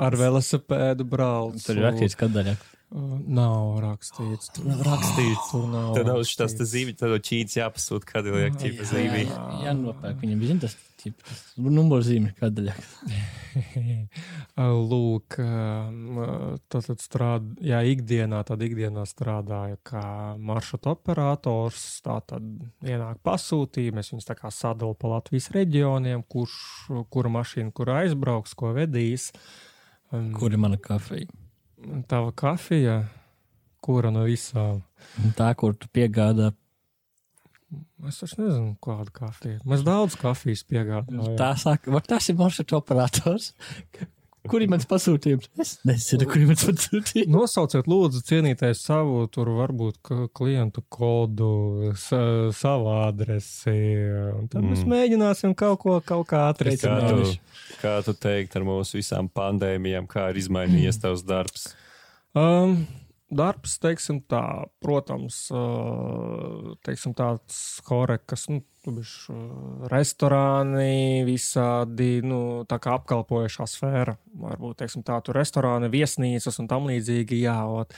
ar velosipēdu braucu. Tur ir rakstīts kadaļaku. Uh, nav rakstīts. Tur nav rakstīts. Tur nav. Tad nav šis rakstīts. tas zīme, tad ķīts jāpasūt, kad ir liek ķīpa zīmī. Jā, nopērk viņam bija tas tips, numurzīme kadaļaku. Lūk, tad strādāju, jā, ikdienā, tad ikdienā strādāju kā maršrutu operators. Tā tad ienāk pasūtījumi, es viņus tā kā sadalu pa Latvijas reģioniem, kurš, kura mašīna, kur aizbrauks, ko vedīs. Um, Kur ir mana kafija? Tava kafija, kura no visām? Tā, kur tu piegādā. Es taču nezinu, kāda kafija. Mēs daudz kafijas piegādājam. Tā saka, tas ir maršrutu operators? Kur ir mans pasūtījums? Es nezinu, kur ir mans pasūtījums. Nosauciet, lūdzu, cienītais savu, tur varbūt klientu kodu, sa, savu adresi. un Tad mm. mēs mēģināsim kaut ko kaut kā Kā atrisināt. tu, kā tu teikt ar mūsu visām pandēmijām, kā ir izmainījies tavs darbs? Um, darbs, teiksim tā, protams, uh, teiksim tāds horekas, nu, uh, restorāni, visādi, nu, apkalpojušā sfēra. Varbūt, teiksim tā, tur restorāni, viesnīcas un tam līdzīgi, jā, ot,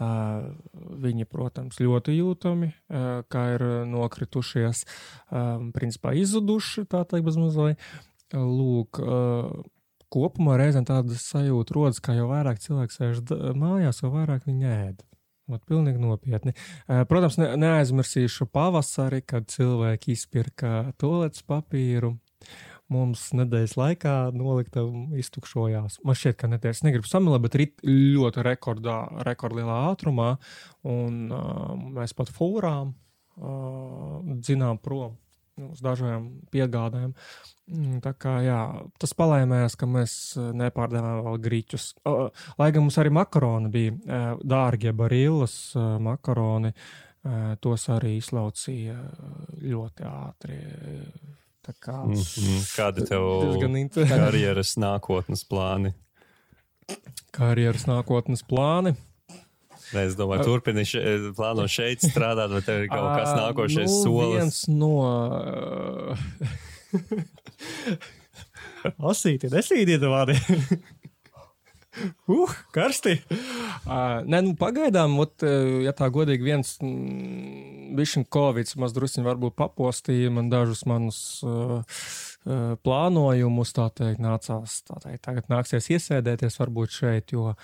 uh, viņi, protams, ļoti jūtami, uh, kā ir nokritušies, um, principā izzuduši, tā teikt, mazliet. Lūk, uh, kopumā reizēm tāda sajūta rodas, ka jau vairāk cilvēku sēž mājās, jo vairāk viņi ēd. Ot, pilnīgi nopietni. Protams, ne, neaizmirsīšu pavasari, kad cilvēki izpirka toaletes papīru. Mums nedēļas laikā nolikta iztukšojās. Man šķiet, ka nedēļas negribu samilēt, bet rit ļoti rekordā, rekordlielā ātrumā. Un uh, mēs pat fūrām uh, dzinām prom uz dažiem piegādēm. Mm, Tā kā jā, tas palēmējās, ka mēs uh, nepārdevām vēl grīķus. Lai gan mums arī makaroni bija uh, dārgie barillas uh, makaroni, tos arī izlaucīja ļoti ātri. Tā kā Mm -hmm. Kādi tev karjeras nākotnes plāni? Karjeras nākotnes plāni. Es domāju, turpini še, plāno šeit strādāt, vai tev ir kaut kas nākošais nu, solis? No. Asīti, nesīdiet vārdi. Uh, karsti. Uh, nē, nu, pagaidām, ot, ja tā godīgi, viens bišķiņ Covid maz drusciņ varbūt papostīja man dažus manus uh, plānojumus, tā teikt, nācās, tā teikt, tagad nāksies iesēdēties varbūt šeit, jo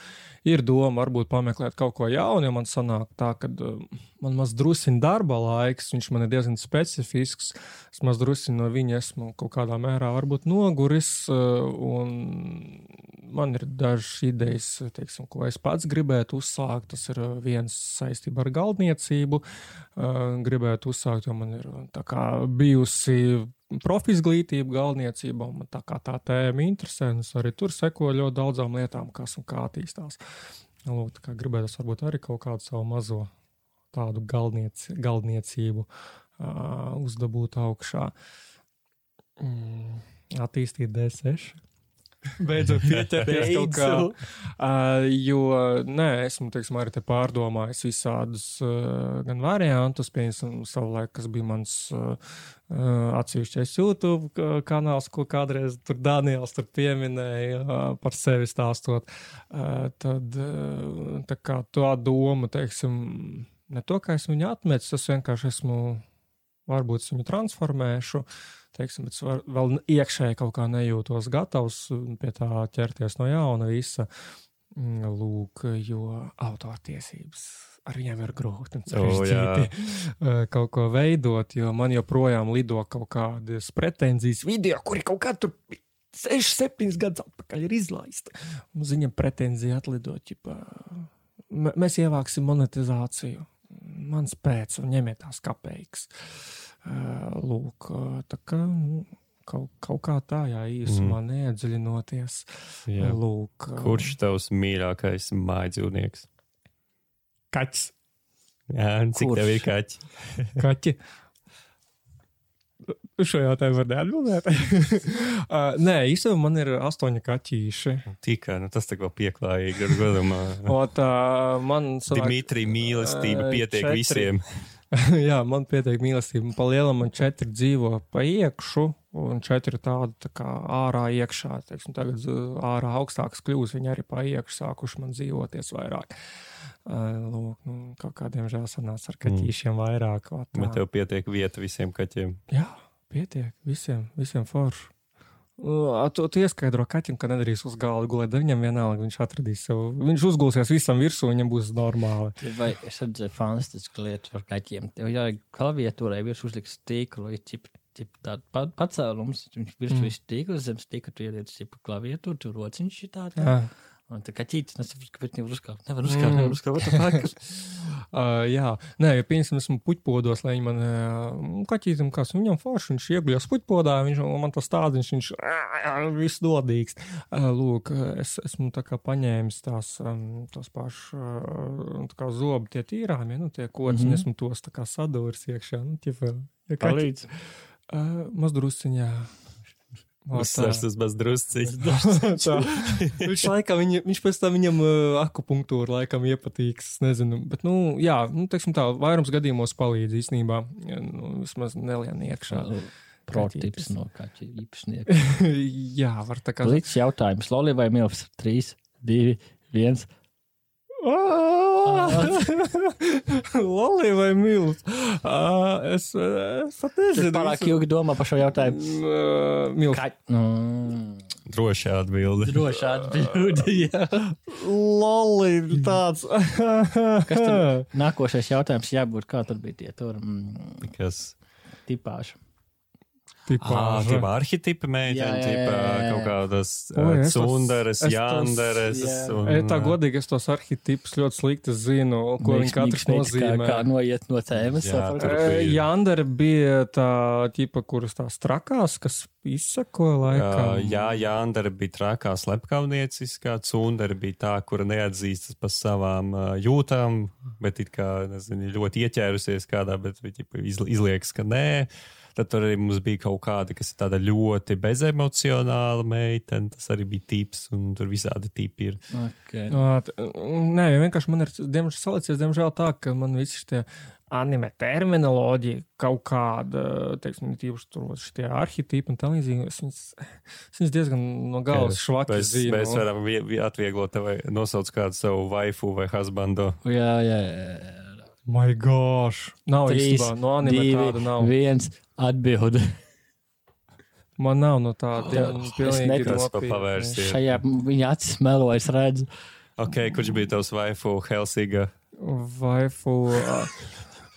ir doma varbūt pameklēt kaut ko jaunu, jo man sanāk tā, ka uh, man maz drusciņ darba laiks, viņš man ir diezgan specifisks, es maz drusciņ no viņa esmu kaut kādā mērā varbūt noguris, uh, un man ir dažas idejas, teiksim, ko es pats gribētu uzsākt. Tas ir viens saistībā ar galdniecību. Gribētu uzsākt, jo man ir tā kā bijusi profizglītība galdniecībā, un man tā kā tā tēma interesē, un es arī tur sekoju ļoti daudzām lietām, kas un kā attīstās. Lūk, kā gribētu varbūt arī kaut kādu savu mazo tādu galdniec, galdniecību uh, uzdabūt augšā. Mm, attīstīt D6. Beidzot, pieķerties kaut kā. Uh, jo, nē, esmu, teiksim, arī te pārdomājis visādus uh, gan variantus, piemēram, savulaik, kas bija mans uh, atsevišķais YouTube ka- kanāls, ko kādreiz tur Daniels tur pieminēja uh, par sevi stāstot. Uh, tad uh, tā kā tā doma, teiksim, ne to, ka es viņu atmetu, es vienkārši esmu, varbūt es viņu transformēšu. Teiksim, bet es var, vēl iekšēji kaut kā nejūtos gatavs pie tā ķerties no jauna visa. Mm, Lūk, jo autortiesības ar viņiem ir grūti un sarežģīti eh, kaut ko veidot, jo man joprojām lido kaut kādas pretenzijas video, kuri kaut kā tur 6, 7 gadus atpakaļ ir izlaista. Uz viņiem pretenzija atlidot, m- mēs ievāksim monetizāciju. Mans pēc, un ņemiet tās kapeikas. Eh, Lūk, eh, tā kā nu, kaut, kaut kā tā, jā, īsumā mm. neiedziļinoties. Jā. Lūk, eh, Kurš tavs mīļākais mājdzīvnieks? kaķis? Jā, cik Kurš? tev ir kaķi? Kaķi. Uz šo jautājumu var neatbildēt. uh, nē, īstenībā man ir astoņi kaķīši. Tikai, nu tas tā kā pieklājīgi ar godumā. Ot, uh, man sanāk, Dimitri mīlestība Ā, pietiek četri. visiem. jā, man pietiek mīlestība. Pa lielam man četri dzīvo pa iekšu, un četri tādi tā kā ārā iekšā. Teiksim, tagad uh, ārā augstāks kļūs, viņi arī pa iekšu sākuši man dzīvoties vairāk. Uh, lūk, nu, kaut kādiem žēl sanāca ar kaķīšiem vairāk. ot, tā. Bet tev pietiek vieta visiem kaķiem. Jā, pietiek. Visiem, visiem forši. Uh, Tu, tu ieskaidro kaķim, ka nedarīs uz galda gulēt. Viņam vienalga, viņš atradīs sev. Viņš uzgulsies visam virsū, viņam būs normāli. Vai es redzēju fantastisku lietu par kaķiem? Tev jau klaviatūrai virs uzliks stīklu, ir ķip, ķip tāda pa, pacēlums. Viņš virs Mm. visu stīklu, zem stīklu tu ieliec ķip klaviatūru, tur rociņš ir tāda. Un tā kaķītis, nesaprot, kāpēc nevar uzkāpt. Nevar uzkāpt, Mm. nevar uzkāpt. Fuck? Uh, jā, nē, ja piemēram, esmu puķpodos, lai viņi man uh, kaķītam, kas viņam forši, viņš ieguļas puķpodā, viņš man tas tādiņš, viņš viss dodīgs. Uh, lūk, es esmu tā kā paņēmis tās, um, tos pašus uh, tā kā zobu tie tīrāmie, nu, tie kods, mm Mhm. -hmm. esmu tos tā kā sadūris iekšā, nu, ķipa, ja kaķi, uh, mazdrusciņā. Ot, tas bez drusciņš. Tā. viņš laikam, viņa, viņš pēc tam viņam uh, akupunktūra laikam iepatīks. Es nezinu, bet, nu, jā, nu, teiksim tā, vairums gadījumos palīdz īstenībā. Ja, Nu, vismaz nelien iekšā. Protips no kaķa īpašnieka. jā, var tā kā. Līdz jautājums. Loli vai Milfs? 3, 2, 1. Loli vai mīlus? Uh, es, es pat nezinu. pārāk ilgi domā par šo jautājumu. Uh, Mīlus. Kaķi. Mm. Droši atbildi. Droši atbildi. jā. Loli, tāds. Kas tur nākošais jautājums jābūt? Kā tur bija tie tur mm, Kas? tipāži? Tipā, tie arhitipi mēģina, tipā, kaut kādas janderes. jā. un, tā godīgi, es tos arhitipus ļoti slikti zinu, ko viņi katrs nozīmē. Kā, kā noiet no tēmas. E, bija. Jandere bija tā ķipa, kuras tās trakās, kas izsakoja laikam. Uh, jā, Jāndara bija trakā slepkavnieciskā, Cundara bija tā, kura neatzīstas par savām jūtām, bet it kā, nezinu, ļoti ieķērusies kādā, bet izliekas, ka nē. Tad tur arī mums bija kaut kāda, kas ir tāda ļoti bezemocionāla meitene. Tas arī bija tips, un tur visādi tipi ir. Okay. Ā, t- Nē, vienkārši man ir diemžēl, salicies, diemžēl tā, ka man visi šie anime terminoloģija kaut kāda, teiksim, tīpaši tur šie arhitipi un tam līdzīgi, es viņas, diezgan no galvas švaki Mēs, zinu. mēs varam vie- vie- atvieglot tev, nosaukt kādu savu waifu vai husbando. Jā, jā, jā. My gosh! Nav īstenībā, no anime divi, tāda nav. viens atbildi. Man nav no tāda. Pilnīgi pavērsienu. Šajā viņa acis melo, es redzu. Ok, kurš bija tavs waifu Helsinga? Vaifu. ā,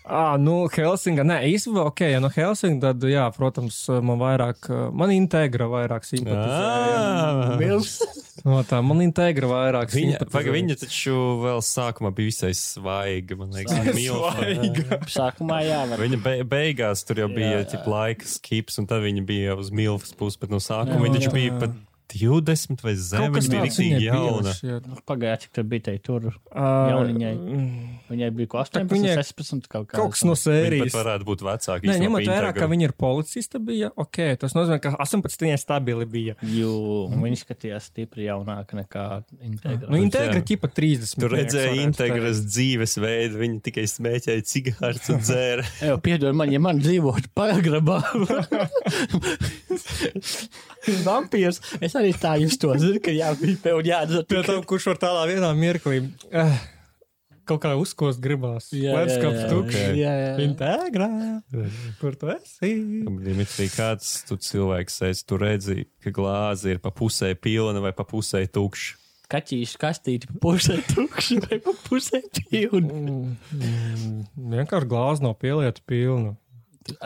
Ah, nu, Helsinga. Nē, īstenībā, ok, ja no Helsinga, tad, jā, protams, man vairāk, man integra vairāk simpatizē. Ah. Mils. No tā, man integra vairāk Viņa, paga, viņa taču vēl sākumā bija visai svaiga. Man liekas. Svaiga. Sākumā jā, var. Viņa be, beigās tur jau bija Jā. ķip, laika skips, un tad viņa bija uz milfas puses, bet no sākuma Jā, viņa taču jā. bija pat 20 vai zem. Viņa bija viņai bija, jauna. šķiet. Pagājušajā, cik tur bija te tur. Jauniņai. mm, Viņai bija ko Tā 18, viņai 16 kaut kā. Kaut kas no Viņa sērijas. pat varētu būt vecāka. Nē, ņemot vērā, ka viņa ir policista, bija ok. Tas nozīmē, ka 18 stabili bija. Jū, un viņš skatījās stipri jaunāk nekā integra. Nu, integra jā. ķipa 30. Tur redzēja integras dzīvesveidu, viņa tikai smēķēja cigaretes un dzēra. Piedod man, ja man dzīvot pagrabā. Vampīrs. Es arī tā zinu, ka jābija un jādzer. Pie tam, kurš var tādā vienā mirklī eh, kaut kā uzkost gribās. Tukšs. ok. Jā, jā. Integrā. Kur tu esi? Dimitri, kāds tu cilvēks esi? Tu redzi, ka glāze ir pa pusē pilna vai pa pusē tukša. Kaķīšu kastīti pa pusē tukši vai pa pusē pilni. Mm, mm, Vienkārši glāze nav pielieta pilna.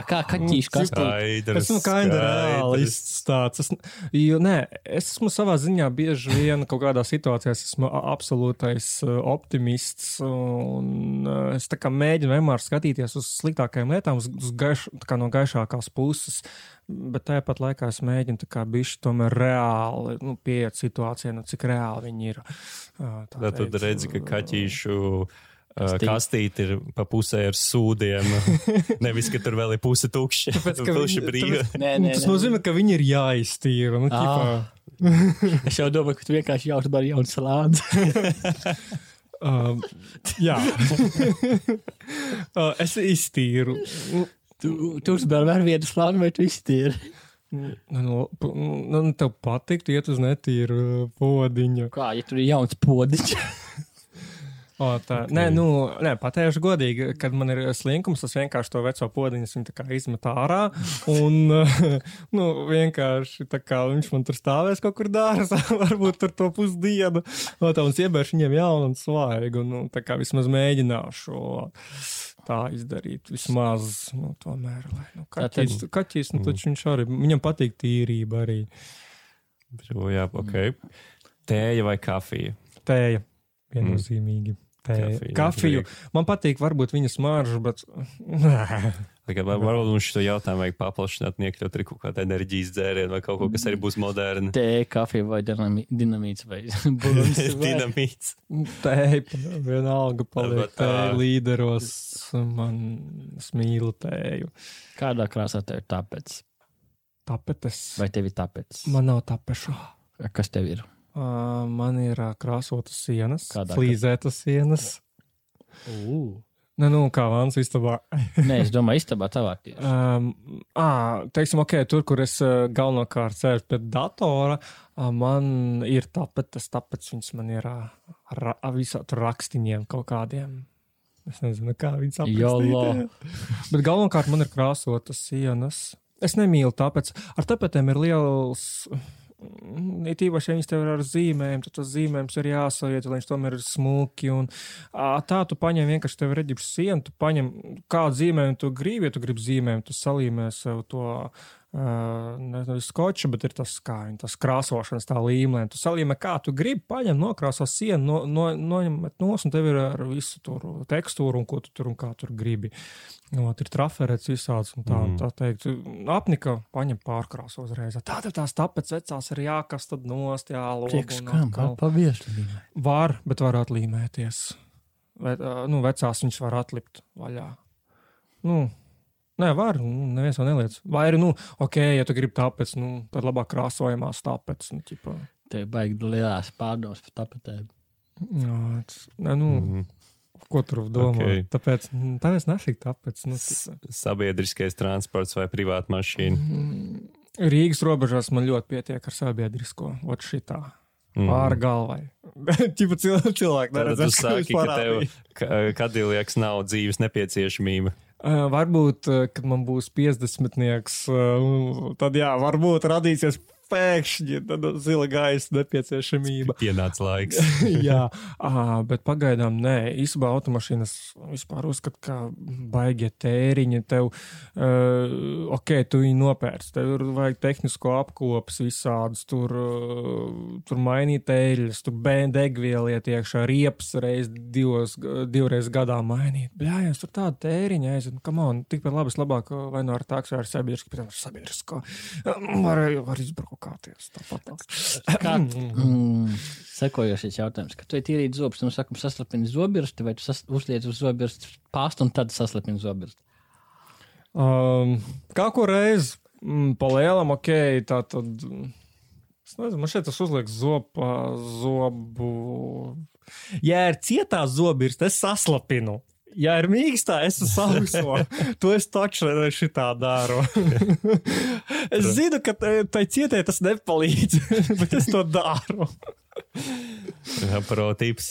Kā kaķīšu kastīti? Skaidrs. Es esmu kinda skaidrs. reālists tāds. Es, jo, nē, es esmu savā ziņā bieži vien kaut kādā situācijā es esmu absolūtais uh, optimists. Un uh, es tā kā mēģinu vienmēr skatīties uz sliktākajām lietām, uz, uz gaiš, tā no gaišākās puses. Bet tāpat laikā es mēģinu tā kā bišķi tomēr reāli nu, pieiet situācijai, nu, cik reāli viņi ir. Uh, tā Tad redzi, ka kaķīšu uh, Kastīte. kastīte ir pa pusē ar sūdiem. Nevis, ka tur vēl ir puse tukša. Tāpēc, ka Tukša brīva. Nē, nē, Tas nozīmē, ka viņi ir jāiztīra. Nu. Es jau domāju, ka tu vienkārši jauti par jaunu slāni. Um, jā, uh, es iztīru. Tu, tu uzbēri vēl vienu slāni, vai tu iztīri? Nu, p- nu, tev patiktu iet uz netīru uh, podiņu. Kā, ja tur ir jauns podiņš? O, tā, nē, nu, nē, pateikšu godīgi, kad man ir slinkums, es vienkārši to veco es kā izmetu ārā. Un, nu, vienkārši tā kā viņš man tur stāvēs kaut kur dārzā, varbūt tur to pusdienu. No tā un iebēršu viņiem jaunu un svaigu. Nu, tā kā vismaz mēģināšu tā izdarīt. Vismaz, nu, tomēr, lai, nu, kaķis, kaķis, nu, taču viņš arī, viņam patīk tīrība arī. Jā, ok. Tēja vai kafija? Tēja, viennozīmīgi. Tēja. Kafiju. prieks. Man patīk varbūt viņas marža, bet. Tikai var- varbūt mums šo jautājumu vajag paplašināt, un iekļaut arī kaut kādu enerģijas dzērienu vai kaut ko, kas arī būs moderni. Tē, kafija vai dinamī- dinamīts vai buļbuļs. Dinamīts. Tēja, vienalga paliek tēja līderos. Man es mīlu tēju. Kādā krāsā tev ir tāpēc? Tāpēc. Vai tev ir tāpēc? Man nav tapešu. Kas tev ir? Uh, man ir uh, krāsotas sienas, Kādā flīzētas sienas. Uh. Ne, nu, kā vāns istabā. Nē, es domāju, istabā tavā tieši. Um, à, teiksim, ok, tur, kur es uh, galvenokārt sēžu pie datora, uh, man ir tapetes, tāpēc viņas man ir uh, ar, ar visādiem rakstiņiem kaut kādiem. Es nezinu, kā viņas aprakstīt. Bet galvenokārt man ir krāsotas sienas. Es nemīlu tāpēc. Ar tapetēm ir liels. It īpaši, ja viņas tev ir ar zīmēm, tad tas zīmējums ir jāsavieto, lai viņš tomēr ir smuki. Un, ā, tā tu paņem vienkārši tev reģips sienu, tu paņem kādu zīmējumu tu gribi, ja tu gribi zīmējumu, tu salīmē sev to. Uh, Nevis skoča, bet ir tas, kā, viņa- tas krāsošanas tā līmenis. Tu salīmē, kā tu gribi, paņem, nokrāso sienu, no, no, noņem nos, un tev ir ar visu tur tekstūru, un ko tu tur un kā tur gribi. No, ir traferēts visāds, un tā, mm. tā teikt, apnika, paņem pārkrāso uzreiz. Tā tev tās tāpēc vecās ir jākas tad nost, jālūk. Priekš kam? Paviesi. Var, bet var atlīmēties. Ve, nu, vecās viņas var atlikt vaļā. Nu, nē, var, nu, neviens vēl neliec. Vai arī, nu, ok, ja tu gribi tāpēc, nu, tad labāk krāsojamās tāpēc, nu, ķipa. Te baigi lielās pārdomas par tapetēm. Jā, tas- nē, nu, Mhm. ko tur domā? Ok. Tāpēc, mm, tāpēc nešik tāpēc, nu, S- Sabiedriskais transports vai privāta mašīna. Mm, Rīgas robežās man ļoti pietiek ar sabiedrisko, ot šitā. Mhm. Pāri galvai. Čipa cilvēki, neredzēs, es ka tev kadilieks nav dzīves nepieciešamība. Varbūt, kad man būs 50, uh, tad jā, varbūt radīsies pēkšņi tāda zila gaisa nepieciešamība. Pienāca laiks. jā, ah, bet pagaidām nē. Īsumā automašīnas vispār uzskata, ka baigie tēriņi tev, uh, ok, tu viņu nopērci, tev ir vajag tehnisko apkopes visādus, tur, uh, tur mainīt eļļas, tur bēn degvieliet iekšā, riepas reiz divos, divreiz gadā mainīt. Bļājās, tur tāda tēriņa aiziet, nu, come on, tikpat labi, es labāk vai no ar taksu vai ar sabiedrisko, tam ar sabiedrisko. Var, var izbraukāties tāpat. Kā mm, sekojošais jautājums, kad tu tīrīji zobus, nu sakam, saslapini zobirsti, vai tu sas, uzliec uz zobirstu pāstu un tad saslapini zobirstu? Um, kā ko reizi mm, pa lielam, ok, tā tad. Es nezinu, man šeit tas uzliek zobu, zobu. Ja ir cietā zobīrs, tad es saslapinu. Ja ir mīkstā, es sauso. to es taču šitā daru. es zinu, ka tai cietai tas nepalīdz, bet es to daru. Jā, Protīps.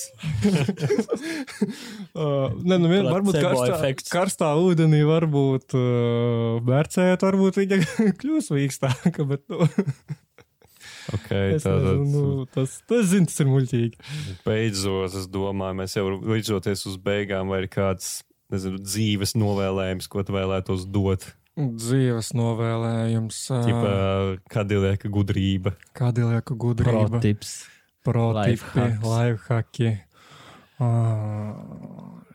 Uh, ne, nu, vien, varbūt karstā, efekts. karstā ūdenī varbūt uh, mērcējot, varbūt viņa kļūs vīkstāka, bet nu, Okay, es tātad, nezinu, nu, tas, tas, zinu, tas ir muļķīgi. beidzot, es domāju, mēs jau līdzoties uz beigām, vai ir kāds nezinu, dzīves novēlējums, ko tu vēlētos dot. Dzīves novēlējums, Ķipa, uh, kadilieka gudrība. kāda lieka gudrība, Protips. protipi, lifehacki. Uh,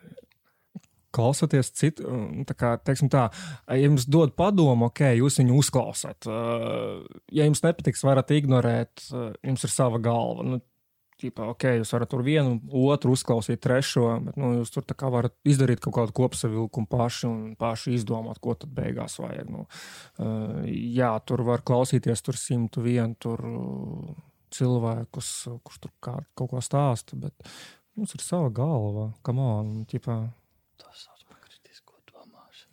klausoties citu, um, tā kā, teiksim tā, ja jums dod padomu, ok, jūs viņu uzklausāt. Ja jums nepatiks, varat ignorēt, jums ir sava galva. Nu, tīpā, ok, jūs varat tur vienu, otru uzklausīt, trešo, bet nu, jūs tur varat izdarīt kaut kādu kopsavilkumu paši un paši izdomāt, ko tad beigās vajag. Nu, jā, tur var klausīties tur simtu vienu tur uh, cilvēkus, kurš tur kā, kaut ko stāsta, bet mums ir sava galva, kam on, tīpā. Tas sauc par kritisko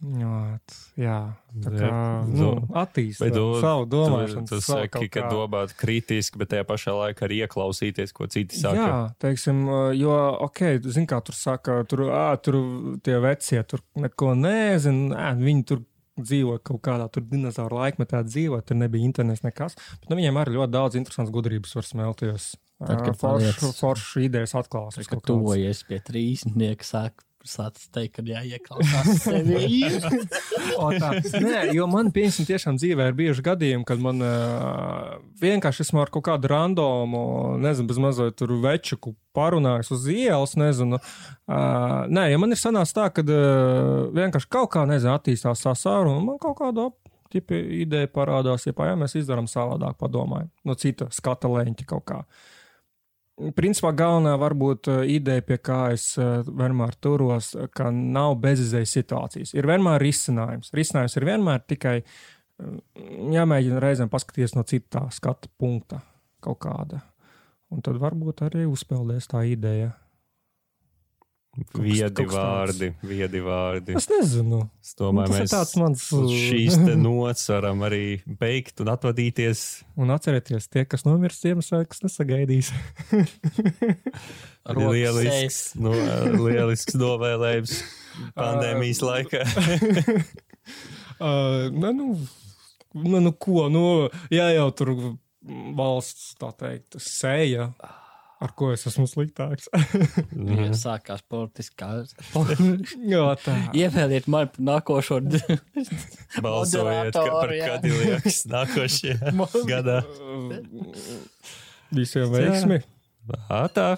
domāšanu. Jā, tā kā nu, do- attīstīt tu- savu Tu, domāšanu. tu savu saki, ka domāt kritiski, bet tajā pašā laikā arī ieklausīties, ko citi saka. Jā, teiksim, jo, ok, zini, kā tur saka, tur, ā, tur tie vecie tur neko nezina, ā, viņi tur dzīvo kaut kādā tur dinozauru laikmetā, dzīvo, tur nebija internets nekas. Bet nu, viņiem arī ļoti daudz interesants gudrības var smelties. Tad, kad Foršas paliec- forš idejas atklāsmes. Kad tuvojies pie trīsnieka, sāk sāc teikt, ka jāieklausās sevi. Nē, jo man, pieņemsim, tiešām dzīvē ir bijuši gadījumi, kad man uh, vienkārši esmu ar kaut kādu randomu, nezinu, bez mazliet tur večuku parunājis uz ielas, nezinu. Uh, nē, ja man ir sanācis tā, ka uh, vienkārši kaut kā, nezinu, attīstās tā saruna, un man kaut kāda tipa ideja parādās, ja jā, mēs izdarām savādāk, padomājam, no cita skata leņķa kaut kā. Principā galvenā varbūt uh, ideja, pie kā es uh, vienmēr turos, uh, ka nav bezizējas situācijas. Ir vienmēr risinājums. Risinājums ir vienmēr tikai jāmēģina reizēm paskatīties no citā skata punkta kaut kāda. Un tad varbūt arī uzpeldēs tā ideja. Kas- Viedi kaut vārdi, viedi vārdi. Es nezinu. Es domāju, tas ir mēs tāds mans. uz šīs nots varam arī beigt un atvadīties. Un atcerieties, tie, kas nomirs Ziemassvētkus, nesagaidīs. Lielisks, no, lielisks novēlējums pandēmijas laikā. Uh, ne, nu, nu, nu, ko, nu, jā, jau tur valsts, tā teikt, sēja, ar ko es esmu sliktāks. Ja sākās politiskās. Jā, tā. Ievēliet man par nākošo. Balsojiet par jā. Kadiliekas nākošajā gadā. Visiem veiksmi! Ā, tā.